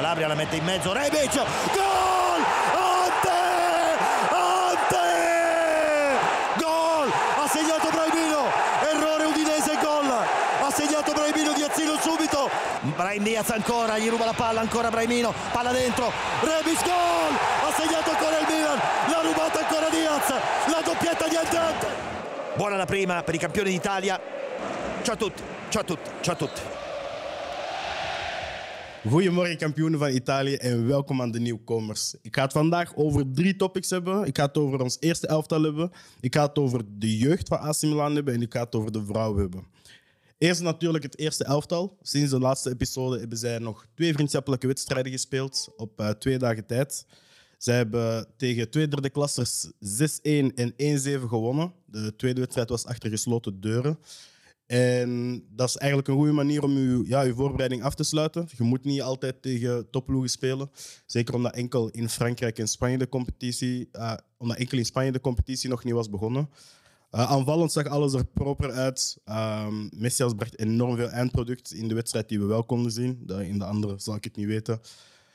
Calabria la mette in mezzo, Rebic, gol! Ante! Ante! Gol! Ha segnato Braimino, errore Udinese, gol! Ha segnato Braimino, Diazzino subito, Brahim Diaz ancora, gli ruba la palla ancora Braimino, palla dentro, Rebic, gol! Ha segnato ancora il Milan, l'ha rubata ancora Diaz, la doppietta di Ante! Buona la prima per i campioni d'Italia. Ciao a tutti, ciao a tutti, ciao a tutti. Goedemorgen kampioenen van Italië en welkom aan de nieuwkomers. Ik ga het vandaag over drie topics hebben. Ik ga het over ons eerste elftal hebben. Ik ga het over de jeugd van AC Milan hebben en ik ga het over de vrouwen hebben. Eerst natuurlijk het eerste elftal. Sinds de laatste episode hebben zij nog twee vriendschappelijke wedstrijden gespeeld op uh, twee dagen tijd. Zij hebben tegen twee derde klassers 6-1 en 1-7 gewonnen. De tweede wedstrijd was achter gesloten deuren. En dat is eigenlijk een goede manier om je, ja, je voorbereiding af te sluiten. Je moet niet altijd tegen topploegen spelen. Zeker omdat enkel in Frankrijk en Spanje de competitie, uh, omdat enkel in Spanje de competitie nog niet was begonnen. Uh, aanvallend zag alles er proper uit. Um, Messias bracht enorm veel eindproduct in de wedstrijd die we wel konden zien. In de andere zal ik het niet weten.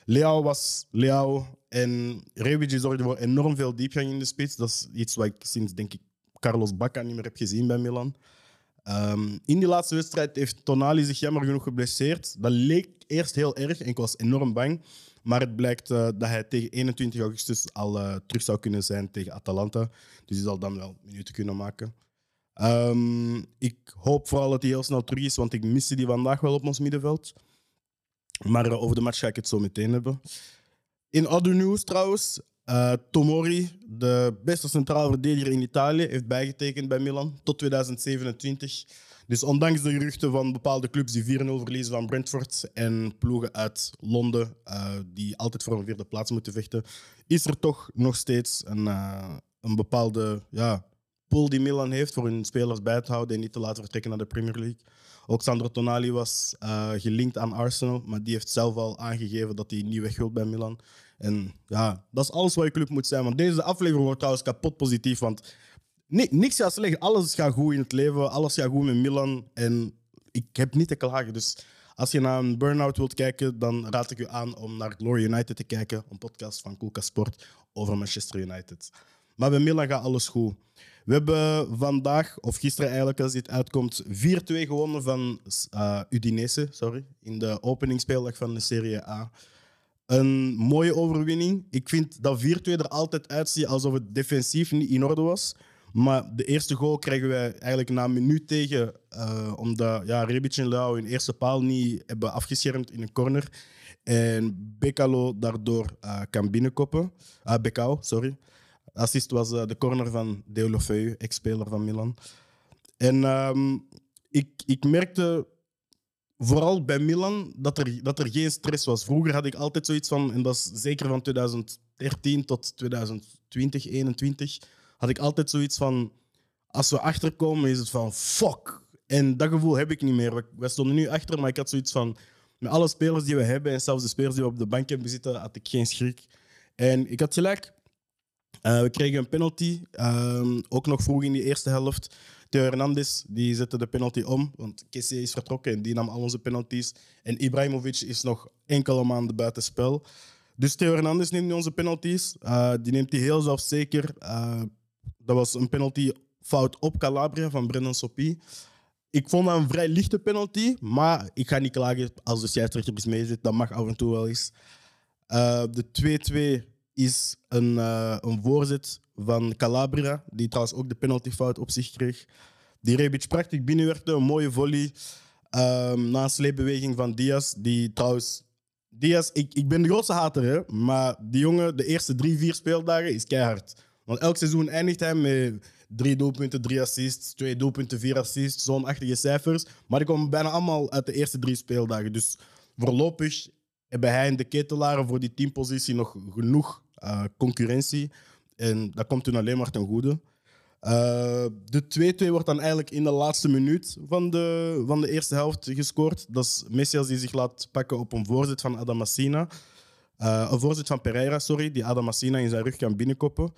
Leao was Leao. En Rebic zorgde voor enorm veel diepgang in de spits. Dat is iets wat ik sinds, denk ik, Carlos Bacca niet meer heb gezien bij Milan. Um, in die laatste wedstrijd heeft Tonali zich jammer genoeg geblesseerd. Dat leek eerst heel erg en ik was enorm bang. Maar het blijkt uh, dat hij tegen 21 augustus al uh, terug zou kunnen zijn tegen Atalanta. Dus hij zal dan wel minuten kunnen maken. Um, ik hoop vooral dat hij heel snel terug is, want ik miste die vandaag wel op ons middenveld. Maar uh, over de match ga ik het zo meteen hebben. In other news trouwens, uh, Tomori, de beste centraal verdediger in Italië, heeft bijgetekend bij Milan tot 2027. Dus ondanks de geruchten van bepaalde clubs die 4-0 verliezen van Brentford en ploegen uit Londen uh, die altijd voor een vierde plaats moeten vechten, is er toch nog steeds een, uh, een bepaalde ja, pool die Milan heeft voor hun spelers bij te houden en niet te laten vertrekken naar de Premier League. Ook Sandro Tonali was uh, gelinkt aan Arsenal, maar die heeft zelf al aangegeven dat hij niet weg wil bij Milan. En ja, dat is alles wat je club moet zijn. Want deze aflevering wordt trouwens kapot positief. Want niks gaat slecht. Alles gaat goed in het leven. Alles gaat goed met Milan. En ik heb niet te klagen. Dus als je naar een burn-out wilt kijken, dan raad ik u aan om naar Glory United te kijken. Een podcast van Koelka Sport over Manchester United. Maar bij Milan gaat alles goed. We hebben vandaag, of gisteren eigenlijk als dit uitkomt, 4-2 gewonnen van uh, Udinese sorry, in de openingsspeeldag van de Serie A. Een mooie overwinning. Ik vind dat 4-2 er altijd uitziet alsof het defensief niet in orde was. Maar de eerste goal krijgen wij eigenlijk na minuut tegen, uh, omdat ja, Rebic en hun eerste paal niet hebben afgeschermd in een corner. En Bekalo daardoor uh, kan binnenkoppen. Uh, Bekao, sorry. Assist was de corner van Deulofeu, ex-speler van Milan. En um, ik, ik merkte vooral bij Milan dat er, dat er geen stress was. Vroeger had ik altijd zoiets van, en dat is zeker van 2013 tot 2020, 2021, had ik altijd zoiets van, als we achterkomen is het van fuck. En dat gevoel heb ik niet meer. We stonden nu achter, maar ik had zoiets van, met alle spelers die we hebben en zelfs de spelers die we op de bank hebben zitten, had ik geen schrik. En ik had gelijk. Uh, we kregen een penalty, um, ook nog vroeg in die eerste helft. Theo Hernandez die zette de penalty om, want Kessie is vertrokken en die nam al onze penalties. En Ibrahimovic is nog enkele maanden buitenspel. Dus Theo Hernandez neemt nu onze penalties. Uh, die neemt hij heel zelfzeker. Uh, dat was een penalty fout op Calabria van Brendan Sopi. Ik vond dat een vrij lichte penalty, maar ik ga niet klagen als de scheidsrechter eens mee zit. Dat mag af en toe wel eens. De 2-2 is een, uh, een voorzet van Calabria, die trouwens ook de penaltyfout op zich kreeg. Die Rebic prachtig binnenwerkte, een mooie volley. Um, na een sleepbeweging van Diaz, die trouwens... Diaz, ik, ik ben de grootste hater, hè, maar die jongen, de eerste drie, vier speeldagen, is keihard. Want elk seizoen eindigt hij met drie doelpunten, drie assists, twee doelpunten, vier assists, zo'n achtige cijfers. Maar die komen bijna allemaal uit de eerste drie speeldagen. Dus voorlopig hebben hij en de ketelaren voor die teampositie nog genoeg uh, concurrentie. En dat komt hun alleen maar ten goede. Uh, de 2-2 wordt dan eigenlijk in de laatste minuut van de, van de eerste helft gescoord. Dat is Messias die zich laat pakken op een voorzet van Adamasina. Uh, een voorzet van Pereira, sorry, die Adamasina in zijn rug kan binnenkoppen.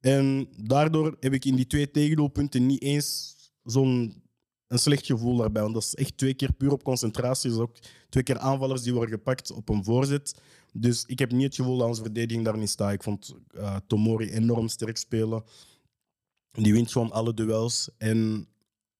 En daardoor heb ik in die twee tegendoelpunten niet eens zo'n een slecht gevoel daarbij. Want dat is echt twee keer puur op concentratie. Dus ook twee keer aanvallers die worden gepakt op een voorzet. Dus ik heb niet het gevoel dat onze verdediging daar niet staat. Ik vond uh, Tomori enorm sterk spelen. Die wint gewoon alle duels. En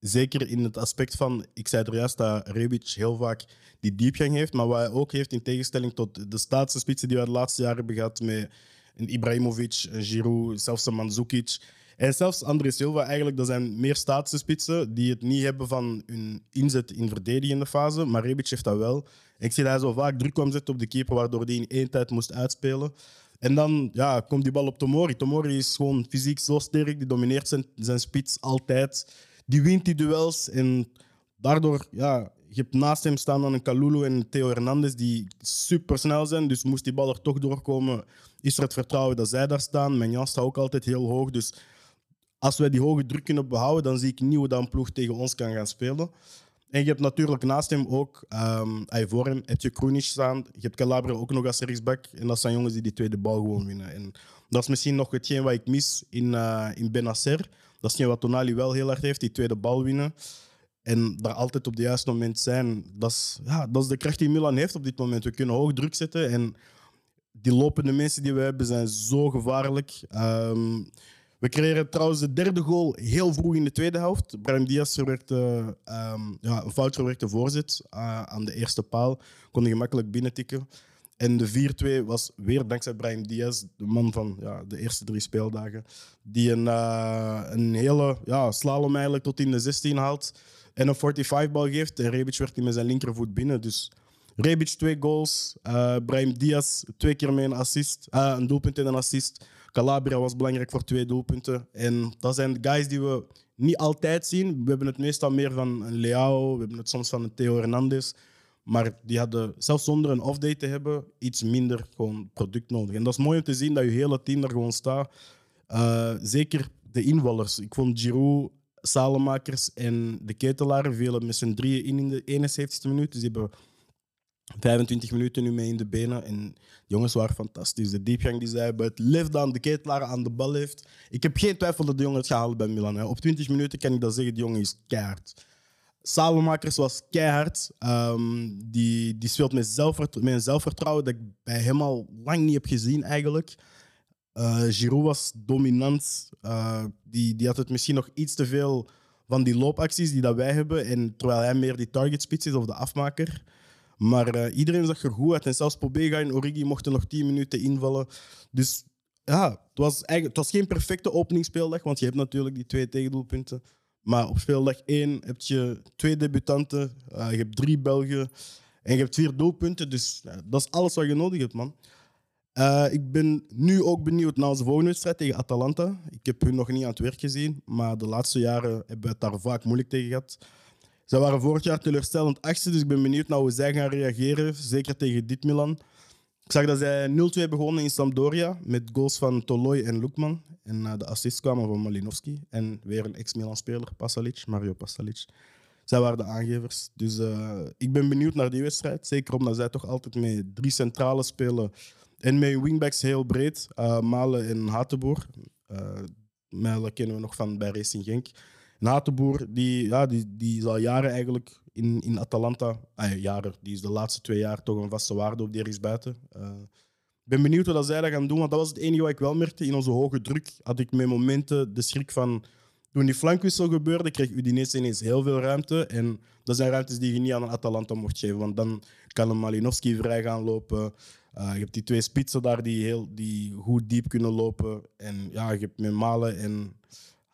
zeker in het aspect van, ik zei er juist dat Rebic heel vaak die diepgang heeft, maar wat hij ook heeft in tegenstelling tot de staatse spitsen die we de laatste jaren hebben gehad met een Ibrahimovic, een Giroud, zelfs een Mandzukic. En zelfs André Silva, eigenlijk, dat zijn meer staatse spitsen die het niet hebben van hun inzet in verdedigende fase. Maar Rebic heeft dat wel. Ik zie dat hij zo vaak druk kwam zetten op de keeper, waardoor hij in één tijd moest uitspelen. En dan ja, komt die bal op Tomori. Tomori is gewoon fysiek zo sterk, die domineert zijn, zijn spits altijd. Die wint die duels en daardoor, ja, je hebt naast hem staan dan een Kalulu en Theo Hernandez die super snel zijn. Dus moest die bal er toch doorkomen, is er het vertrouwen dat zij daar staan. Menjan staat ook altijd heel hoog. Dus als wij die hoge druk kunnen behouden, dan zie ik niet hoe dat een ploeg tegen ons kan gaan spelen. En je hebt natuurlijk naast hem ook, um, voor hem heb je Kroenic staan. Je hebt Calabria ook nog als rechtsback. En dat zijn jongens die die tweede bal gewoon winnen. En dat is misschien nog hetgeen wat ik mis in, uh, in Benacer. Dat is wat Tonali wel heel hard heeft, die tweede bal winnen. En daar altijd op het juiste moment zijn. Dat is, ja, dat is de kracht die Milan heeft op dit moment. We kunnen hoog druk zetten. En die lopende mensen die we hebben zijn zo gevaarlijk. Um, we kregen trouwens de derde goal heel vroeg in de tweede helft. Brahim Diaz verwerkte um, ja, een fout verwerkte voorzet uh, aan de eerste paal. Kon hij gemakkelijk binnentikken. En de 4-2 was weer dankzij Brahim Diaz, de man van ja, de eerste drie speeldagen. Die een, uh, een hele ja, slalom eigenlijk tot in de 16 haalt. En een 45-bal geeft. En Rebic werd hij met zijn linkervoet binnen. Dus Rebic twee goals. Uh, Brahim Diaz twee keer mee een assist. Een doelpunt en een assist. Calabria was belangrijk voor twee doelpunten. En dat zijn guys die we niet altijd zien. We hebben het meestal meer van een Leao, we hebben het soms van een Theo Hernandez. Maar die hadden, zelfs zonder een off-day te hebben, iets minder gewoon product nodig. En dat is mooi om te zien dat je hele team daar gewoon staat. Uh, zeker de invallers. Ik vond Giroud, Salemakers en de Ketelaar vielen met z'n drieën in in de 71ste minuut. Dus die hebben 25 minuten nu mee in de benen. En de jongens waren fantastisch. De diepgang die zij hebben, het lift aan de ketelaar aan de bal heeft. Ik heb geen twijfel dat de jongen het gaat halen bij Milan. Hè. Op 20 minuten kan ik dat zeggen, de jongen is keihard. Salemakers was keihard. Um, die, die speelt met, zelfvertrouwen, een zelfvertrouwen dat ik bij hem al lang niet heb gezien eigenlijk. Uh, Giroud was dominant. Uh, die, die had het misschien nog iets te veel van die loopacties die dat wij hebben. En terwijl hij meer die target spits is of de afmaker. Maar uh, iedereen zag er goed uit. En zelfs Pobega en Origi mochten nog 10 minuten invallen. Dus ja, het was, eigenlijk, het was geen perfecte openingsspeeldag, want je hebt natuurlijk die twee tegendoelpunten. Maar op speeldag 1 heb je twee debutanten, uh, je hebt drie Belgen en je hebt vier doelpunten. Dus dat is alles wat je nodig hebt, man. Uh, ik ben nu ook benieuwd naar onze volgende wedstrijd tegen Atalanta. Ik heb hun nog niet aan het werk gezien, maar de laatste jaren hebben we het daar vaak moeilijk tegen gehad. Ze waren vorig jaar teleurstellend achtste, dus ik ben benieuwd naar hoe zij gaan reageren. Zeker tegen dit Milan. Ik zag dat zij 0-2 begonnen in Sampdoria met goals van Toloi en Lukman. En uh, de assists kwamen van Malinowski. En weer een ex-Milan-speler, Pasalic, Mario Pasalic. Zij waren de aangevers. Dus uh, ik ben benieuwd naar die wedstrijd. Zeker omdat zij toch altijd met drie centrale spelen. En met wingbacks heel breed. Uh, Malen en Hatenboer. Malen kennen we nog van bij Racing Genk. Natenboer, die, ja, die, die is al jaren eigenlijk in, in Atalanta. Ah, jaren, die is de laatste twee jaar toch een vaste waarde op die rechtsbuiten. Ik uh, ben benieuwd wat zij dat gaan doen, want dat was het enige wat ik wel merkte. In onze hoge druk had ik met momenten de schrik van... Toen die flankwissel gebeurde, kreeg Udinese ineens heel veel ruimte. En dat zijn ruimtes die je niet aan een Atalanta mocht geven, want dan kan een Malinowski vrij gaan lopen. Uh, je hebt die twee spitsen daar die, heel, die goed diep kunnen lopen. En ja, je hebt met Malen en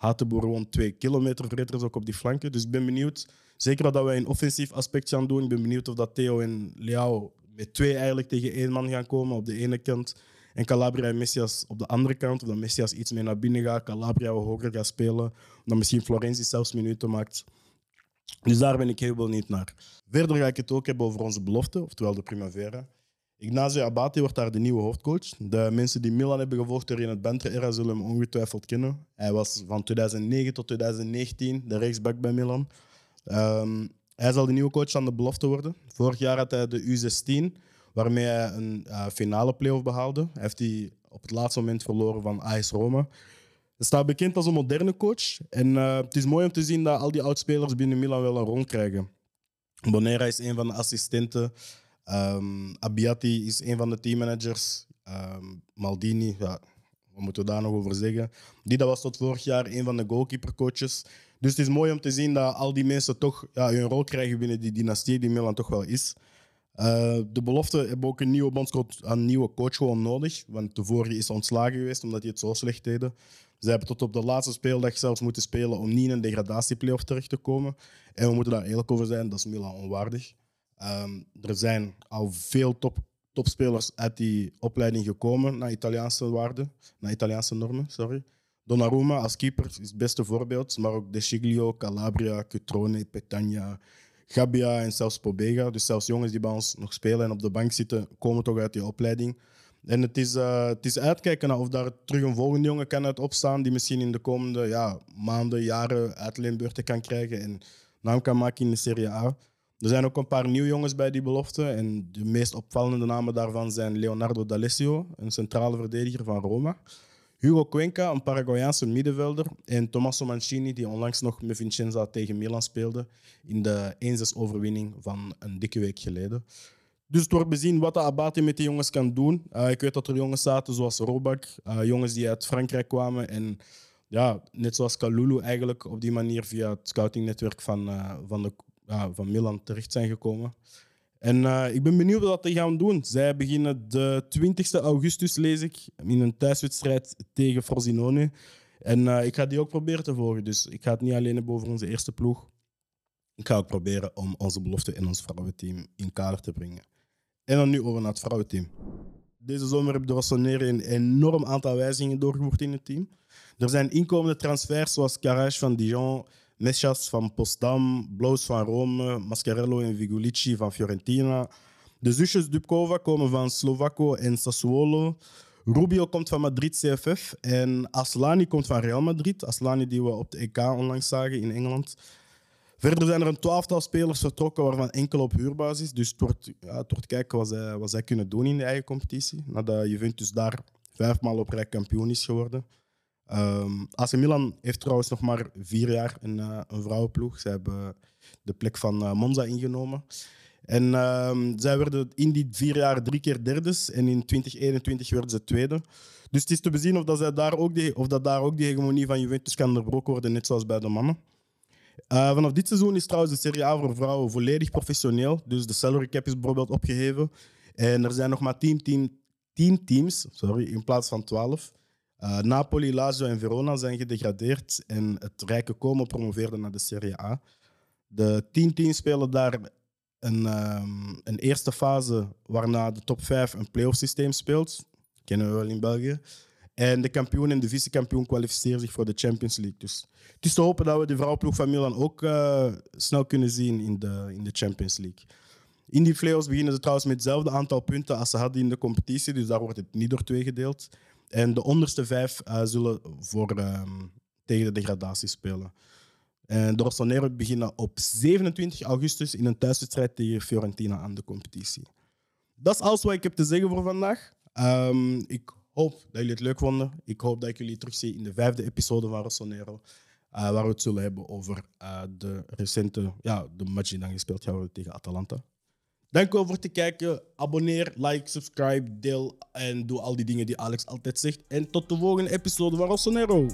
Hatenboer gewoon twee kilometer verder ook op die flanken. Dus ik ben benieuwd. Zeker dat wij een offensief aspect gaan doen. Ik ben benieuwd of dat Theo en Leao met twee eigenlijk tegen één man gaan komen op de ene kant. En Calabria en Messias op de andere kant. Of dat Messias iets meer naar binnen gaat. Calabria hoger gaat spelen. Dan misschien Florenzi zelfs minuten maakt. Dus daar ben ik heel benieuwd naar. Verder ga ik het ook hebben over onze belofte, oftewel de Primavera. Ignacio Abate wordt daar de nieuwe hoofdcoach. De mensen die Milan hebben gevolgd in het Bentre-era zullen hem ongetwijfeld kennen. Hij was van 2009 tot 2019 de rechtsback bij Milan. Um, hij zal de nieuwe coach aan de belofte worden. Vorig jaar had hij de U16, waarmee hij een uh, finale playoff behaalde. Hij heeft die op het laatste moment verloren van AS Roma. staat bekend als een moderne coach. En eh, het is mooi om te zien dat al die oudspelers binnen Milan wel een rol krijgen. Bonera is een van de assistenten. Um, Abbiati is een van de teammanagers. Um, Maldini, ja, wat moeten we daar nog over zeggen? Die dat was tot vorig jaar een van de goalkeepercoaches. Dus het is mooi om te zien dat al die mensen toch ja, hun rol krijgen binnen die dynastie die Milan toch wel is. Uh, de belofte hebben ook een nieuwe bondscoach, nieuwe coach gewoon nodig. Want de vorige is ontslagen geweest omdat hij het zo slecht deden. Ze hebben tot op de laatste speeldag zelfs moeten spelen om niet in een degradatieplayoff terecht te komen. En we moeten daar eerlijk over zijn, dat is Milan onwaardig. Um, er zijn al veel top, topspelers uit die opleiding gekomen naar Italiaanse waarden, naar Italiaanse normen. Sorry. Donnarumma als keeper is het beste voorbeeld, maar ook De Sciglio, Calabria, Cutrone, Petagna, Gabbia en zelfs Pobega. Dus zelfs jongens die bij ons nog spelen en op de bank zitten, komen toch uit die opleiding. En het is, uh, het is uitkijken of daar terug een volgende jongen kan uit opstaan die misschien in de komende ja, maanden, jaren uitleenbeurten kan krijgen en naam kan maken in de Serie A. Er zijn ook een paar nieuwe jongens bij die belofte. En de meest opvallende namen daarvan zijn Leonardo D'Alessio, een centrale verdediger van Roma. Hugo Cuenca, een Paraguayaanse middenvelder. En Tommaso Mancini, die onlangs nog met Vincenza tegen Milan speelde. In de 1-6-overwinning van een dikke week geleden. Dus het wordt bezien wat de Abate met die jongens kan doen. Uh, ik weet dat er jongens zaten zoals Robak, uh, jongens die uit Frankrijk kwamen. En ja, net zoals Kalulu eigenlijk op die manier via het scoutingnetwerk van, uh, van, de, van Milan terecht zijn gekomen. En ik ben benieuwd wat die gaan doen. Zij beginnen de 20 augustus, lees ik, in een thuiswedstrijd tegen Frosinone. En ik ga die ook proberen te volgen. Dus ik ga het niet alleen hebben over onze eerste ploeg. Ik ga ook proberen om onze belofte in ons vrouwenteam in kader te brengen. En dan nu over naar het vrouwenteam. Deze zomer heb de Rossoneri een enorm aantal wijzigingen doorgevoerd in het team. Er zijn inkomende transfers zoals Carrage van Dijon, Messias van Postdam, Bloos van Rome, Mascarello en Vigulici van Fiorentina. De zusjes Dubkova komen van Slovako en Sassuolo. Rubio komt van Madrid CFF en Aslani komt van Real Madrid. Aslani die we op de EK onlangs zagen in Engeland. Verder zijn er een twaalftal spelers vertrokken, waarvan enkel op huurbasis. Dus het wordt, ja, kijken wat zij, wat zij kunnen doen in de eigen competitie. Nadat Juventus daar vijfmaal op rij kampioen is geworden. Um, AC Milan heeft trouwens nog maar vier jaar een, uh, een vrouwenploeg. Ze hebben de plek van uh, Monza ingenomen. En um, zij werden in die vier jaar drie keer derdes. En in 2021 werden ze tweede. Dus het is te bezien of, dat, daar ook die, of dat daar ook die hegemonie van Juventus kan onderbroken worden, net zoals bij de mannen. Uh, vanaf dit seizoen is trouwens de Serie A voor vrouwen volledig professioneel. Dus de salary cap is bijvoorbeeld opgeheven. En er zijn nog maar tien, team, tien teams sorry, in plaats van twaalf. Uh, Napoli, Lazio en Verona zijn gedegradeerd en het Rijke Como promoveerde naar de Serie A. De tien teams spelen daar een, um, een eerste fase waarna de top 5 een playoff systeem speelt. Kennen we wel in België. En de kampioen en de vice-kampioen kwalificeren zich voor de Champions League. Dus het is te hopen dat we de vrouwenploeg van Milan ook uh, snel kunnen zien in de, in de Champions League. In die playoffs beginnen ze trouwens met hetzelfde aantal punten als ze hadden in de competitie. Dus daar wordt het niet door twee gedeeld. En de onderste vijf uh, zullen voor, um, tegen de degradatie spelen. En de Rossonero beginnen op 27 augustus in een thuiswedstrijd tegen Fiorentina aan de competitie. Dat is alles wat ik heb te zeggen voor vandaag. Um, ik hoop dat jullie het leuk vonden. Ik hoop dat ik jullie terugzie in de vijfde episode van Rossonero. Uh, waar we het zullen hebben over de recente ja, de match die dan gespeeld gaat worden tegen Atalanta. Dank u voor het kijken. Abonneer, like, subscribe, deel en doe al die dingen die Alex altijd zegt. En tot de volgende episode van Rossonero.